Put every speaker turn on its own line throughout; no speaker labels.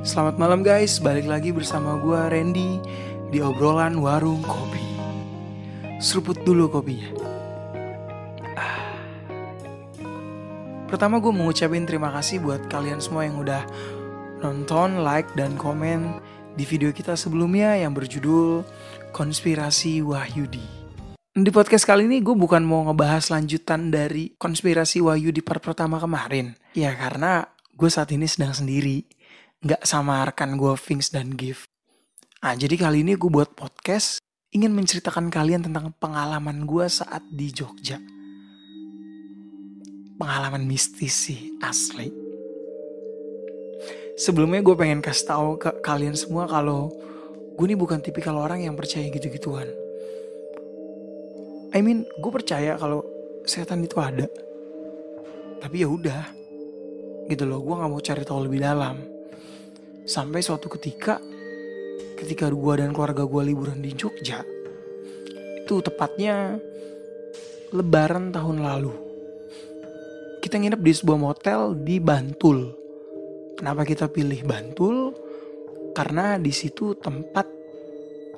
Selamat malam guys, balik lagi bersama gue Randy di obrolan warung kopi. Seruput dulu kopinya. Ah. Pertama gue mau ngucapin terima kasih buat kalian semua yang udah nonton, like, dan komen di video kita sebelumnya yang berjudul Konspirasi Wahyudi. Di podcast kali ini gue bukan mau ngebahas lanjutan dari konspirasi Wahyu di part pertama kemarin. Ya karena gue saat ini sedang sendiri. Nggak sama rekan gue Vince dan Gift. Nah jadi kali ini gue buat podcast ingin menceritakan kalian tentang pengalaman gue saat di Jogja. Pengalaman mistis sih asli. Sebelumnya gue pengen kasih tahu ke kalian semua kalau gue ini bukan tipikal orang yang percaya gitu-gituan I mean gue percaya kalau setan itu ada tapi ya udah gitu loh gue nggak mau cari tahu lebih dalam sampai suatu ketika ketika gue dan keluarga gue liburan di Jogja itu tepatnya Lebaran tahun lalu. Kita nginep di sebuah motel di Bantul. Kenapa kita pilih Bantul? Karena di situ tempat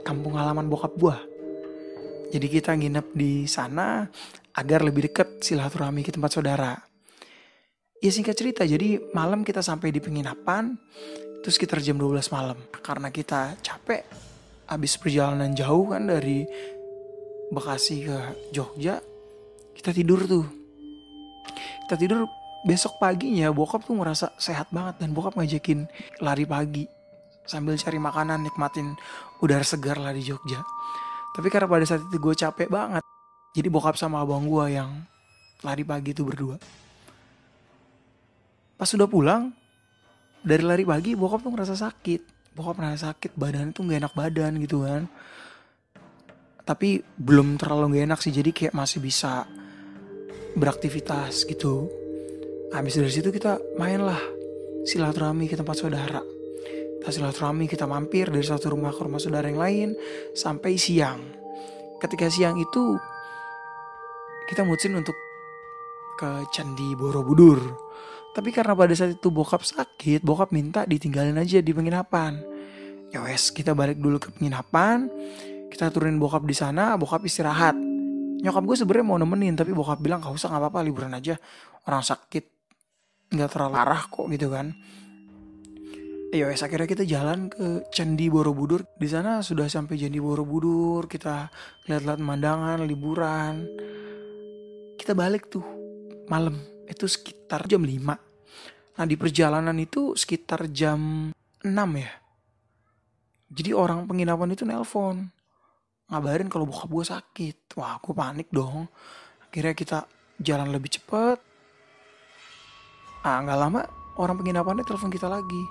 kampung halaman bokap gue jadi kita nginep di sana agar lebih dekat silaturahmi ke tempat saudara. Ya singkat cerita, jadi malam kita sampai di penginapan, itu sekitar jam 12 malam. Karena kita capek, habis perjalanan jauh kan dari Bekasi ke Jogja, kita tidur tuh. Kita tidur besok paginya bokap tuh ngerasa sehat banget dan bokap ngajakin lari pagi sambil cari makanan nikmatin udara segar lah di Jogja. Tapi karena pada saat itu gue capek banget. Jadi bokap sama abang gue yang lari pagi itu berdua. Pas sudah pulang, dari lari pagi bokap tuh ngerasa sakit. Bokap ngerasa sakit, badan tuh gak enak badan gitu kan. Tapi belum terlalu gak enak sih, jadi kayak masih bisa beraktivitas gitu. Habis dari situ kita main lah silaturahmi ke tempat saudara kita silaturahmi, kita mampir dari satu rumah ke rumah saudara yang lain sampai siang. Ketika siang itu kita mutusin untuk ke Candi Borobudur. Tapi karena pada saat itu bokap sakit, bokap minta ditinggalin aja di penginapan. Ya wes, kita balik dulu ke penginapan. Kita turunin bokap di sana, bokap istirahat. Nyokap gue sebenarnya mau nemenin, tapi bokap bilang gak usah gak apa-apa liburan aja. Orang sakit nggak terlalu parah kok gitu kan. Ya wes akhirnya kita jalan ke Candi Borobudur. Di sana sudah sampai Candi Borobudur, kita lihat-lihat pemandangan, liburan. Kita balik tuh malam, itu sekitar jam 5. Nah di perjalanan itu sekitar jam 6 ya. Jadi orang penginapan itu nelpon. Ngabarin kalau bokap gue sakit. Wah gue panik dong. Akhirnya kita jalan lebih cepet. Ah nggak lama orang penginapannya telepon kita lagi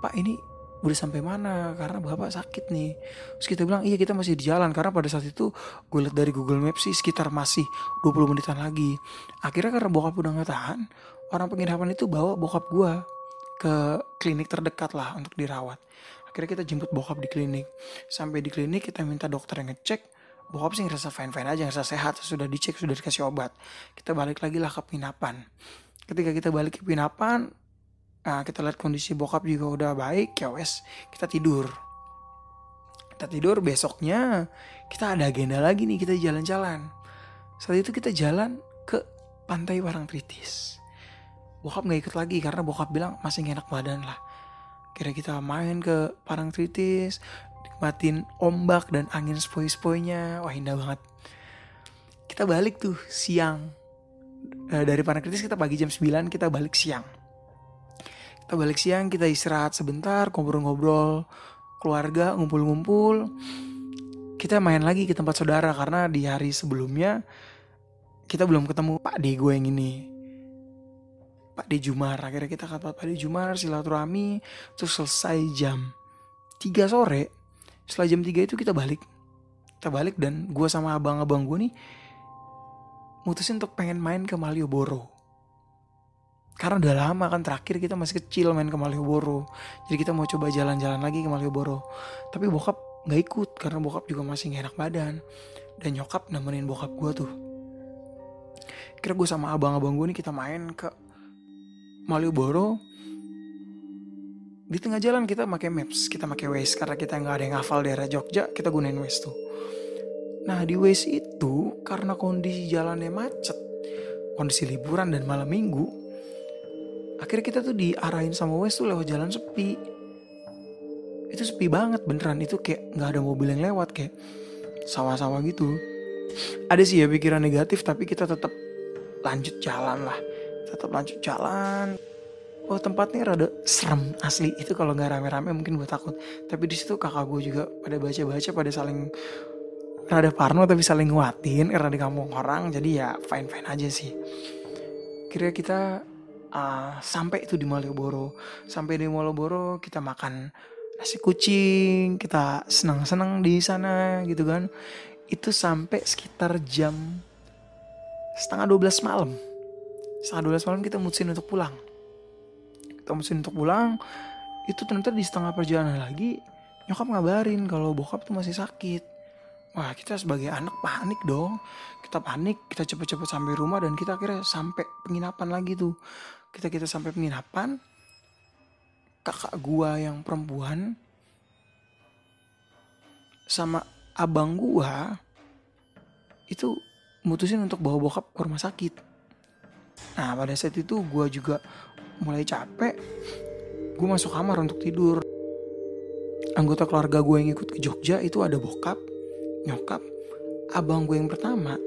Pak ini udah sampai mana? Karena bapak sakit nih. Terus kita bilang iya kita masih di jalan. Karena pada saat itu gue lihat dari Google Maps sih sekitar masih 20 menitan lagi. Akhirnya karena bokap udah nggak tahan orang penginapan itu bawa bokap gue ke klinik terdekat lah untuk dirawat. Akhirnya kita jemput bokap di klinik. Sampai di klinik kita minta dokter yang ngecek bokap sih ngerasa fine fine aja ngerasa sehat sudah dicek sudah dikasih obat. Kita balik lagi lah ke penginapan. Ketika kita balik ke penginapan Nah, kita lihat kondisi bokap juga udah baik, ya wes, kita tidur. Kita tidur besoknya kita ada agenda lagi nih, kita jalan-jalan. Saat itu kita jalan ke pantai Parangtritis. Bokap nggak ikut lagi karena bokap bilang masih enak badan lah. Kira kita main ke Parangtritis, nikmatin ombak dan angin spoi-spoinya. Wah indah banget. Kita balik tuh siang. Eh, dari Parangtritis kita pagi jam 9, kita balik siang kita balik siang, kita istirahat sebentar, ngobrol-ngobrol, keluarga, ngumpul-ngumpul. Kita main lagi ke tempat saudara karena di hari sebelumnya kita belum ketemu Pak D gue yang ini. Pak D Jumar, akhirnya kita ke Pak D Jumar, silaturahmi, terus selesai jam 3 sore. Setelah jam 3 itu kita balik. Kita balik dan gue sama abang-abang gue nih mutusin untuk pengen main ke Malioboro karena udah lama kan terakhir kita masih kecil main ke Malioboro. Jadi kita mau coba jalan-jalan lagi ke Malioboro. Tapi bokap nggak ikut karena bokap juga masih gak enak badan. Dan nyokap nemenin bokap gue tuh. Kira gue sama abang-abang gue nih kita main ke Malioboro. di tengah jalan kita pakai maps kita pakai Waze karena kita nggak ada yang hafal daerah Jogja kita gunain Waze tuh nah di Waze itu karena kondisi jalannya macet kondisi liburan dan malam minggu akhirnya kita tuh diarahin sama Waze tuh lewat jalan sepi. Itu sepi banget beneran. Itu kayak nggak ada mobil yang lewat kayak sawah-sawah gitu. Ada sih ya pikiran negatif tapi kita tetap lanjut jalan lah. Tetap lanjut jalan. Oh tempatnya rada serem asli. Itu kalau nggak rame-rame mungkin gue takut. Tapi di situ kakak gue juga pada baca-baca pada saling rada parno tapi saling nguatin karena di kampung orang. Jadi ya fine fine aja sih. Kira kita uh, sampai itu di Malioboro. Sampai di Malioboro kita makan nasi kucing kita senang-senang di sana gitu kan. Itu sampai sekitar jam setengah 12 malam. Setengah 12 malam kita mutusin untuk pulang. Kita mutusin untuk pulang itu ternyata di setengah perjalanan lagi nyokap ngabarin kalau bokap tuh masih sakit. Wah kita sebagai anak panik dong. Kita panik, kita cepet-cepet sampai rumah Dan kita akhirnya sampai penginapan lagi tuh Kita kita sampai penginapan Kakak gua yang perempuan. Sama abang gua Itu mutusin untuk bawa bokap ke rumah sakit. Nah pada saat itu gua juga mulai capek. Gue masuk kamar untuk tidur. Anggota keluarga gue yang ikut ke Jogja itu ada bokap, nyokap, abang gue yang pertama,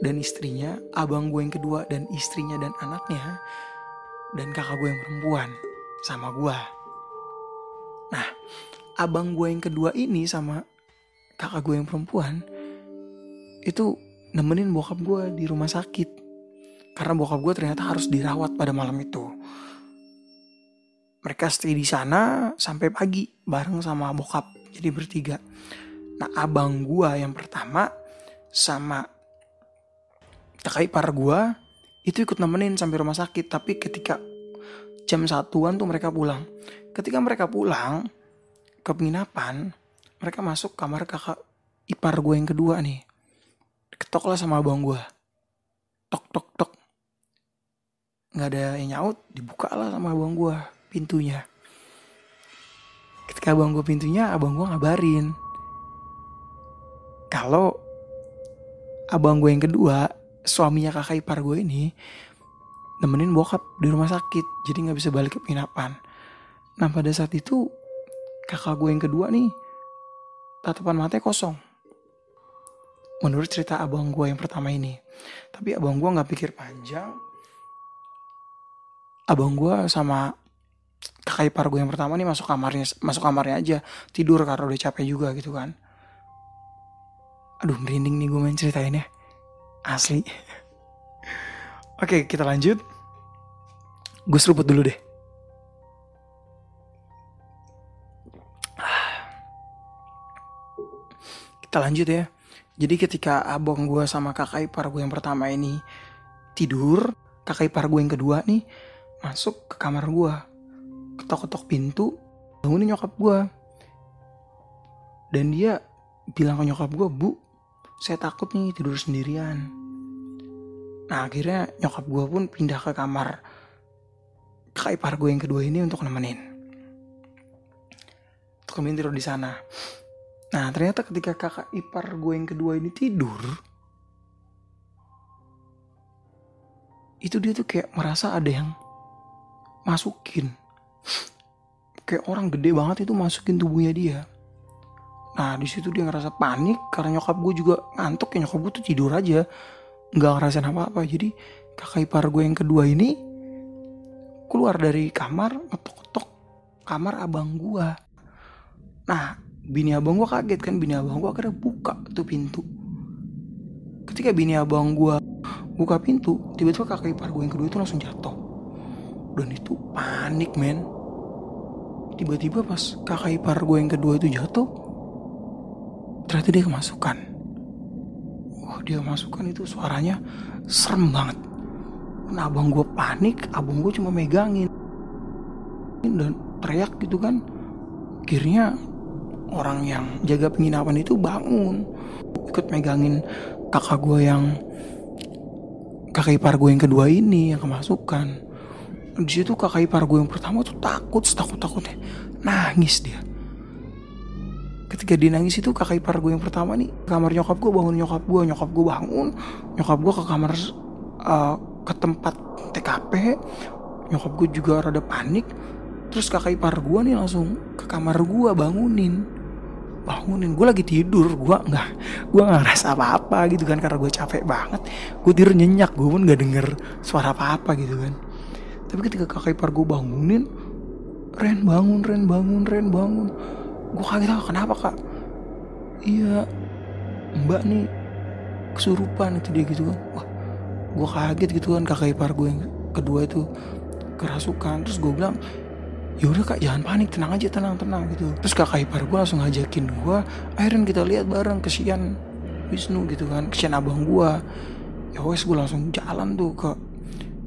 dan istrinya, abang gue yang kedua, dan istrinya dan anaknya, dan kakak gue yang perempuan, sama gue. Nah, abang gue yang kedua ini sama kakak gue yang perempuan, itu nemenin bokap gue di rumah sakit. Karena bokap gue ternyata harus dirawat pada malam itu. Mereka stay di sana sampai pagi bareng sama bokap, jadi bertiga. Nah abang gua yang pertama sama kakak ipar gua itu ikut nemenin sampai rumah sakit. Tapi ketika jam satuan tuh mereka pulang. Ketika mereka pulang ke penginapan, mereka masuk kamar kakak ipar gue yang kedua nih. Ketok lah sama abang gua. Tok tok tok. Nggak ada yang nyaut, dibuka lah sama abang gua pintunya. Ketika abang gue pintunya, abang gue ngabarin kalau abang gue yang kedua suaminya kakak ipar gue ini nemenin bokap di rumah sakit jadi nggak bisa balik ke penginapan. Nah pada saat itu kakak gue yang kedua nih tatapan matanya kosong. Menurut cerita abang gue yang pertama ini. Tapi abang gue nggak pikir panjang. Abang gue sama kakak ipar gue yang pertama nih masuk kamarnya masuk kamarnya aja. Tidur karena udah capek juga gitu kan. Aduh merinding nih gue main ceritain ya Asli. Oke kita lanjut. Gue seruput dulu deh. Kita lanjut ya. Jadi ketika abang gue sama kakak ipar gue yang pertama ini Tidur Kakak ipar gue yang kedua nih Masuk ke kamar gue Ketok-ketok pintu Bangunin nyokap gue Dan dia bilang ke nyokap gue Bu saya takut nih tidur sendirian. Nah akhirnya nyokap gue pun pindah ke kamar kakak ipar gue yang kedua ini untuk nemenin. Untuk nemenin tidur di sana. Nah ternyata ketika kakak ipar gue yang kedua ini tidur, itu dia tuh kayak merasa ada yang masukin. Kayak orang gede banget itu masukin tubuhnya dia. Nah di situ dia ngerasa panik karena nyokap gue juga ngantuk ya nyokap gue tuh tidur aja nggak ngerasain apa-apa. Jadi kakak ipar gue yang kedua ini keluar dari kamar ngetok-ngetok kamar abang gue. Nah bini abang gue kaget kan bini abang gue akhirnya buka tuh pintu. Ketika bini abang gue buka pintu tiba-tiba kakak ipar gue yang kedua itu langsung jatuh. Dan itu panik men. Tiba-tiba pas kakak ipar gue yang kedua itu jatuh, ternyata dia kemasukan. Dia kemasukan itu suaranya serem banget. Nah abang gue panik, abang gue cuma megangin dan teriak gitu kan. Akhirnya orang yang jaga penginapan itu bangun, ikut megangin kakak gue yang kakak ipar gue yang kedua ini yang kemasukan. di situ kakak ipar gue yang pertama tuh takut takut takutnya nangis dia ketika dia nangis itu kakak ipar gue yang pertama nih. Kamar nyokap gue bangun nyokap gue nyokap gue bangun. Nyokap gue ke kamar uh, ke tempat TKP nyokap gue juga rada panik. Terus kakak ipar gue nih langsung ke kamar gue bangunin. Bangunin. Gue lagi tidur gue nggak gue nggak ngerasa apa apa gitu kan karena gue capek banget. Gue tidur nyenyak gue pun nggak denger suara apa apa gitu kan. Tapi ketika kakak ipar gue bangunin Ren bangun Ren bangun Ren bangun gue kaget tau kenapa kak? Iya mbak nih kesurupan itu dia gitu kan. Wah gue kaget gitu kan kakak ipar gue yang kedua itu kerasukan. Terus gue bilang ya udah kak jangan panik tenang aja tenang tenang gitu. Terus kakak ipar gue langsung ngajakin gue akhirnya kita lihat bareng kesian Wisnu gitu kan. Kesian abang gue ya wes gue langsung jalan tuh ke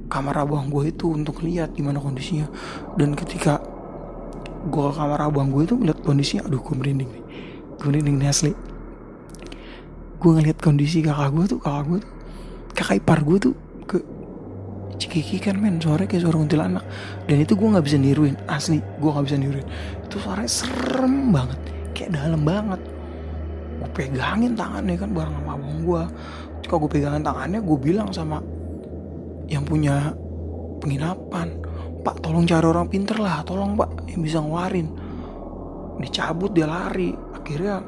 kamar abang gue itu untuk lihat gimana kondisinya. Dan ketika gue ke kamar abang gue itu ngeliat kondisinya aduh gue merinding nih. Gue merinding nih asli. Gue ngeliat kondisi kakak gue tuh kakak gue tuh kakak ipar gue tuh ke Cikiki kan men. Suaranya kayak suara kuntilanak. Dan itu gue nggak bisa niruin asli. Gue nggak bisa niruin. Itu suaranya serem banget kayak dalam banget. Gue pegangin tangannya kan bareng sama abang gue ketika gue pegangin tangannya gue bilang sama yang punya penginapan pak tolong cari orang pinter lah tolong pak yang bisa ngeluarin. Dicabut dia lari. Akhirnya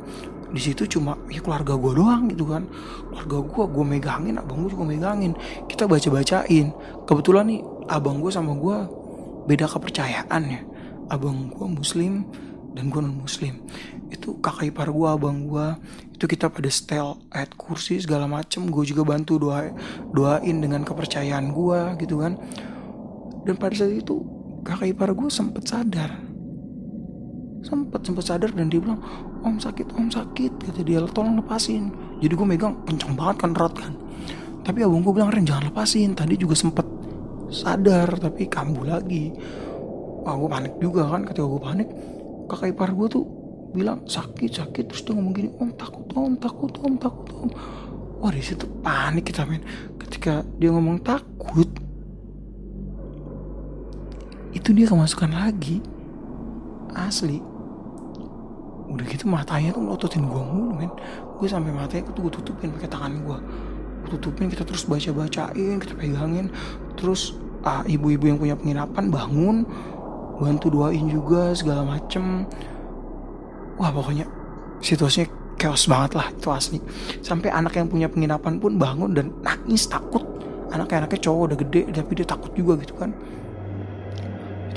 di situ cuma ya keluarga gue doang gitu kan. Keluarga gue gue megangin abang gue juga megangin. Kita baca bacain kebetulan nih abang gue sama gue beda kepercayaan ya. Abang gue muslim dan gue non muslim itu kakak ipar gue abang gue itu kita pada setel ayat kursi segala macem. Gue juga bantu doa doain dengan kepercayaan gue gitu kan dan pada saat itu kakak ipar gue sempet sadar. Sempet sempet sadar dan dia bilang om sakit om sakit kata dia tolong lepasin. Jadi gue megang kencang banget kan erat kan. Tapi abang gue bilang Ren jangan lepasin. Tadi juga sempet sadar tapi kambuh lagi. Wah gue panik juga kan ketika gue panik kakak ipar gue tuh bilang sakit sakit. Terus dia ngomong gini om takut om takut om takut om. Wah di situ panik kita men. Ketika dia ngomong takut itu dia kemasukan lagi. Asli. Udah gitu matanya tuh melototin gue mulu men. Gue sampai matanya tuh gue tutupin pakai tangan gue gue tutupin kita terus baca bacain kita pegangin. Terus ah, ibu-ibu yang punya penginapan bangun bantu doain juga segala macem. Wah pokoknya situasinya chaos banget lah itu asli. Sampai anak yang punya penginapan pun bangun dan nangis takut. Anaknya anaknya cowok udah gede tapi dia takut juga gitu kan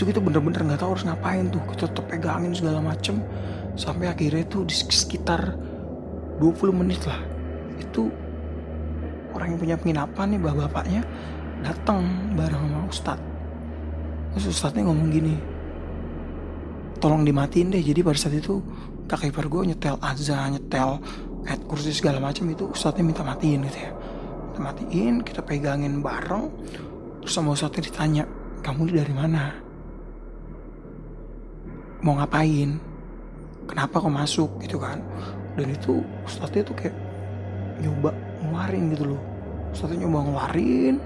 itu kita bener-bener nggak tahu harus ngapain tuh. Kita tetap pegangin segala macem. Sampai akhirnya tuh di sekitar 20 menit lah itu orang yang punya penginapan nih bapak-bapaknya datang bareng sama ustadz. Terus ustadznya ngomong gini tolong dimatiin deh. Jadi pada saat itu kakak ipar gue nyetel azan nyetel ayat kursi segala macam itu ustadznya minta matiin gitu ya. Kita matiin kita pegangin bareng. Terus sama ustadznya ditanya kamu dari mana mau ngapain? Kenapa kok masuk gitu kan? Dan itu ustadznya tuh kayak nyoba ngeluarin gitu loh. Ustadznya nyoba ngeluarin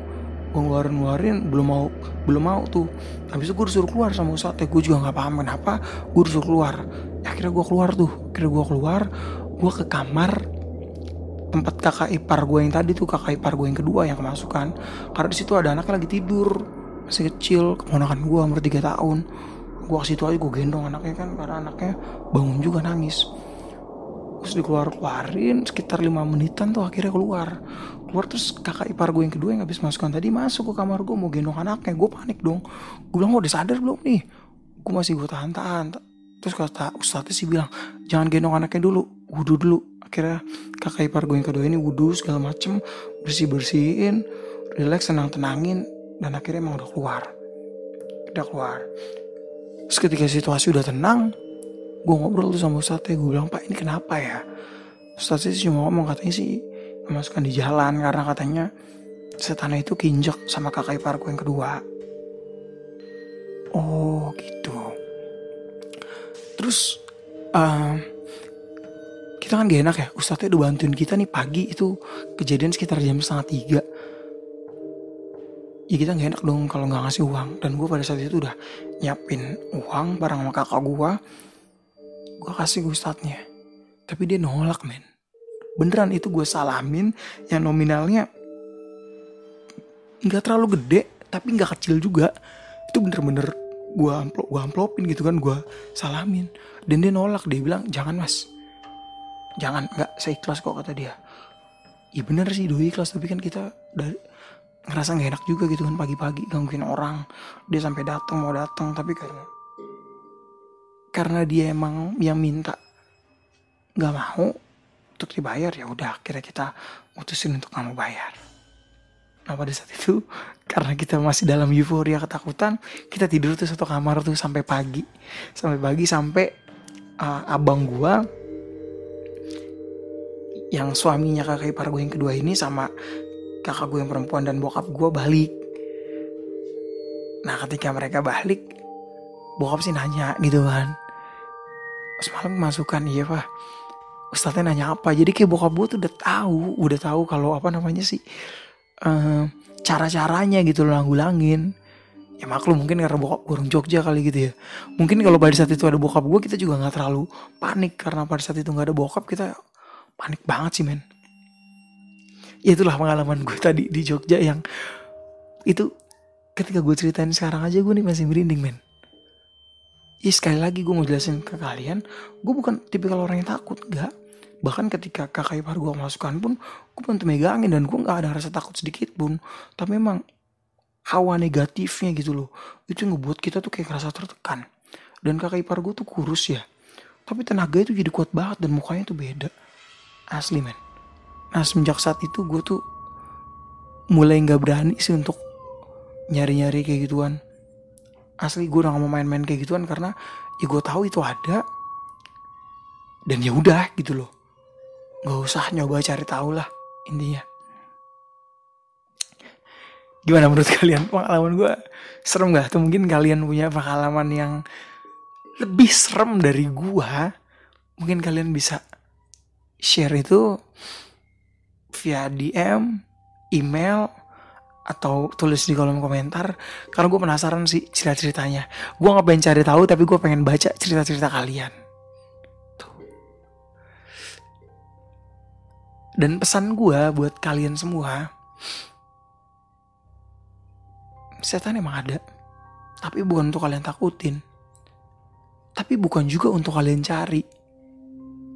gue ngeluarin ngeluarin belum mau belum mau tuh. Habis itu gue disuruh keluar sama ustadznya gue juga nggak paham kenapa gue disuruh keluar. Ya, akhirnya gue keluar tuh. Akhirnya gue keluar gue ke kamar tempat kakak ipar gue yang tadi tuh kakak ipar gue yang kedua yang kemasukan. Karena di situ ada anaknya lagi tidur masih kecil keponakan gue umur 3 tahun gue ke situ aja gue gendong anaknya kan karena anaknya bangun juga nangis. Terus dikeluar keluarin sekitar lima menitan tuh akhirnya keluar. Keluar terus kakak ipar gue yang kedua yang habis masukkan tadi masuk ke kamar gue mau gendong anaknya. Gue panik dong. Gue bilang udah sadar belum nih? Gue masih gue tahan tahan terus kata ustadznya sih bilang jangan gendong anaknya dulu wudhu dulu. Akhirnya kakak ipar gue yang kedua ini wudhu segala macem bersih bersihin relax tenang tenangin dan akhirnya emang udah keluar. Udah keluar Terus ketika situasi udah tenang, gue ngobrol tuh sama Ustadznya, gue bilang, Pak ini kenapa ya? Ustadznya sih cuma ngomong katanya sih memasukkan di jalan karena katanya setan itu kinjek sama kakak ipar gue yang kedua. Oh gitu. Terus uh, kita kan gak enak ya, Ustadznya udah bantuin kita nih pagi itu kejadian sekitar jam setengah tiga. Ya kita nggak enak dong kalau nggak ngasih uang. Dan gue pada saat itu udah nyiapin uang bareng sama kakak gue gue kasih ke ustadznya. Tapi dia nolak men. Beneran itu gue salamin yang nominalnya nggak terlalu gede tapi nggak kecil juga. Itu bener-bener gue amplop gue amplopin gitu kan gue salamin. Dan dia nolak dia bilang jangan mas. Jangan nggak saya ikhlas kok kata dia. Iya bener sih doi ikhlas. Tapi kan kita dari ngerasa nggak enak juga gitu kan pagi-pagi gangguin orang. Dia sampai datang mau datang tapi karena karena dia emang yang minta nggak mau untuk dibayar ya udah akhirnya kita mutusin untuk mau bayar. Nah pada saat itu karena kita masih dalam euforia ketakutan kita tidur tuh satu kamar tuh sampai pagi. Sampai pagi sampai uh, abang gua yang suaminya kakak ipar gue yang kedua ini sama kakak gue yang perempuan dan bokap gue balik. Nah ketika mereka balik bokap sih nanya gitu kan. Semalam masukkan iya pak. Ustadznya nanya apa? Jadi kayak bokap gue tuh udah tahu udah tahu kalau apa namanya sih uh, cara caranya gitu loh nanggulangin ya maklum mungkin karena bokap orang Jogja kali gitu ya. Mungkin kalau pada saat itu ada bokap gue kita juga nggak terlalu panik. Karena pada saat itu nggak ada bokap kita panik banget sih men itulah pengalaman gue tadi di Jogja yang itu ketika gue ceritain sekarang aja gue nih masih merinding men. Ya sekali lagi gue mau jelasin ke kalian gue bukan tipikal orang yang takut gak bahkan ketika kakak ipar gue masukkan pun gue bantu megangin dan gue nggak ada rasa takut sedikit pun. Tapi memang hawa negatifnya gitu loh itu ngebuat kita tuh kayak ngerasa tertekan. Dan kakak ipar gue tuh kurus ya tapi tenaga itu jadi kuat banget dan mukanya tuh beda. Asli men Nah semenjak saat itu gue tuh mulai nggak berani sih untuk nyari-nyari kayak gituan. Asli gue udah gak mau main-main kayak gituan karena ya gue tahu itu ada dan ya udah gitu loh. Gak usah nyoba cari tahu lah intinya. Gimana menurut kalian pengalaman gue serem gak? Atau mungkin kalian punya pengalaman yang lebih serem dari gue? Mungkin kalian bisa share itu via DM, email, atau tulis di kolom komentar. Karena gue penasaran sih cerita-ceritanya. Gue nggak pengen cari tahu tapi gue pengen baca cerita-cerita kalian. Tuh. dan pesan gue buat kalian semua setan emang ada. Tapi bukan untuk kalian takutin. Tapi bukan juga untuk kalian cari.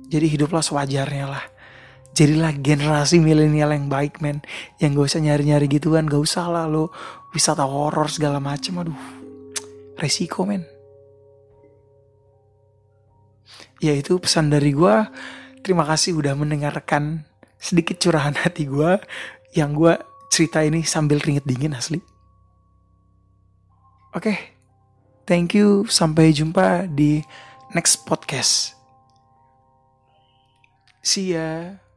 Jadi hiduplah sewajarnya lah jadilah generasi milenial yang baik men. Yang gak usah nyari-nyari gitu kan gak usah lah lo. Wisata horor segala macem aduh. Resiko men. Ya itu pesan dari gue terima kasih udah mendengarkan sedikit curahan hati gue yang gue cerita ini sambil keringet dingin asli. Oke. Okay. thank you. Sampai jumpa di next podcast. See ya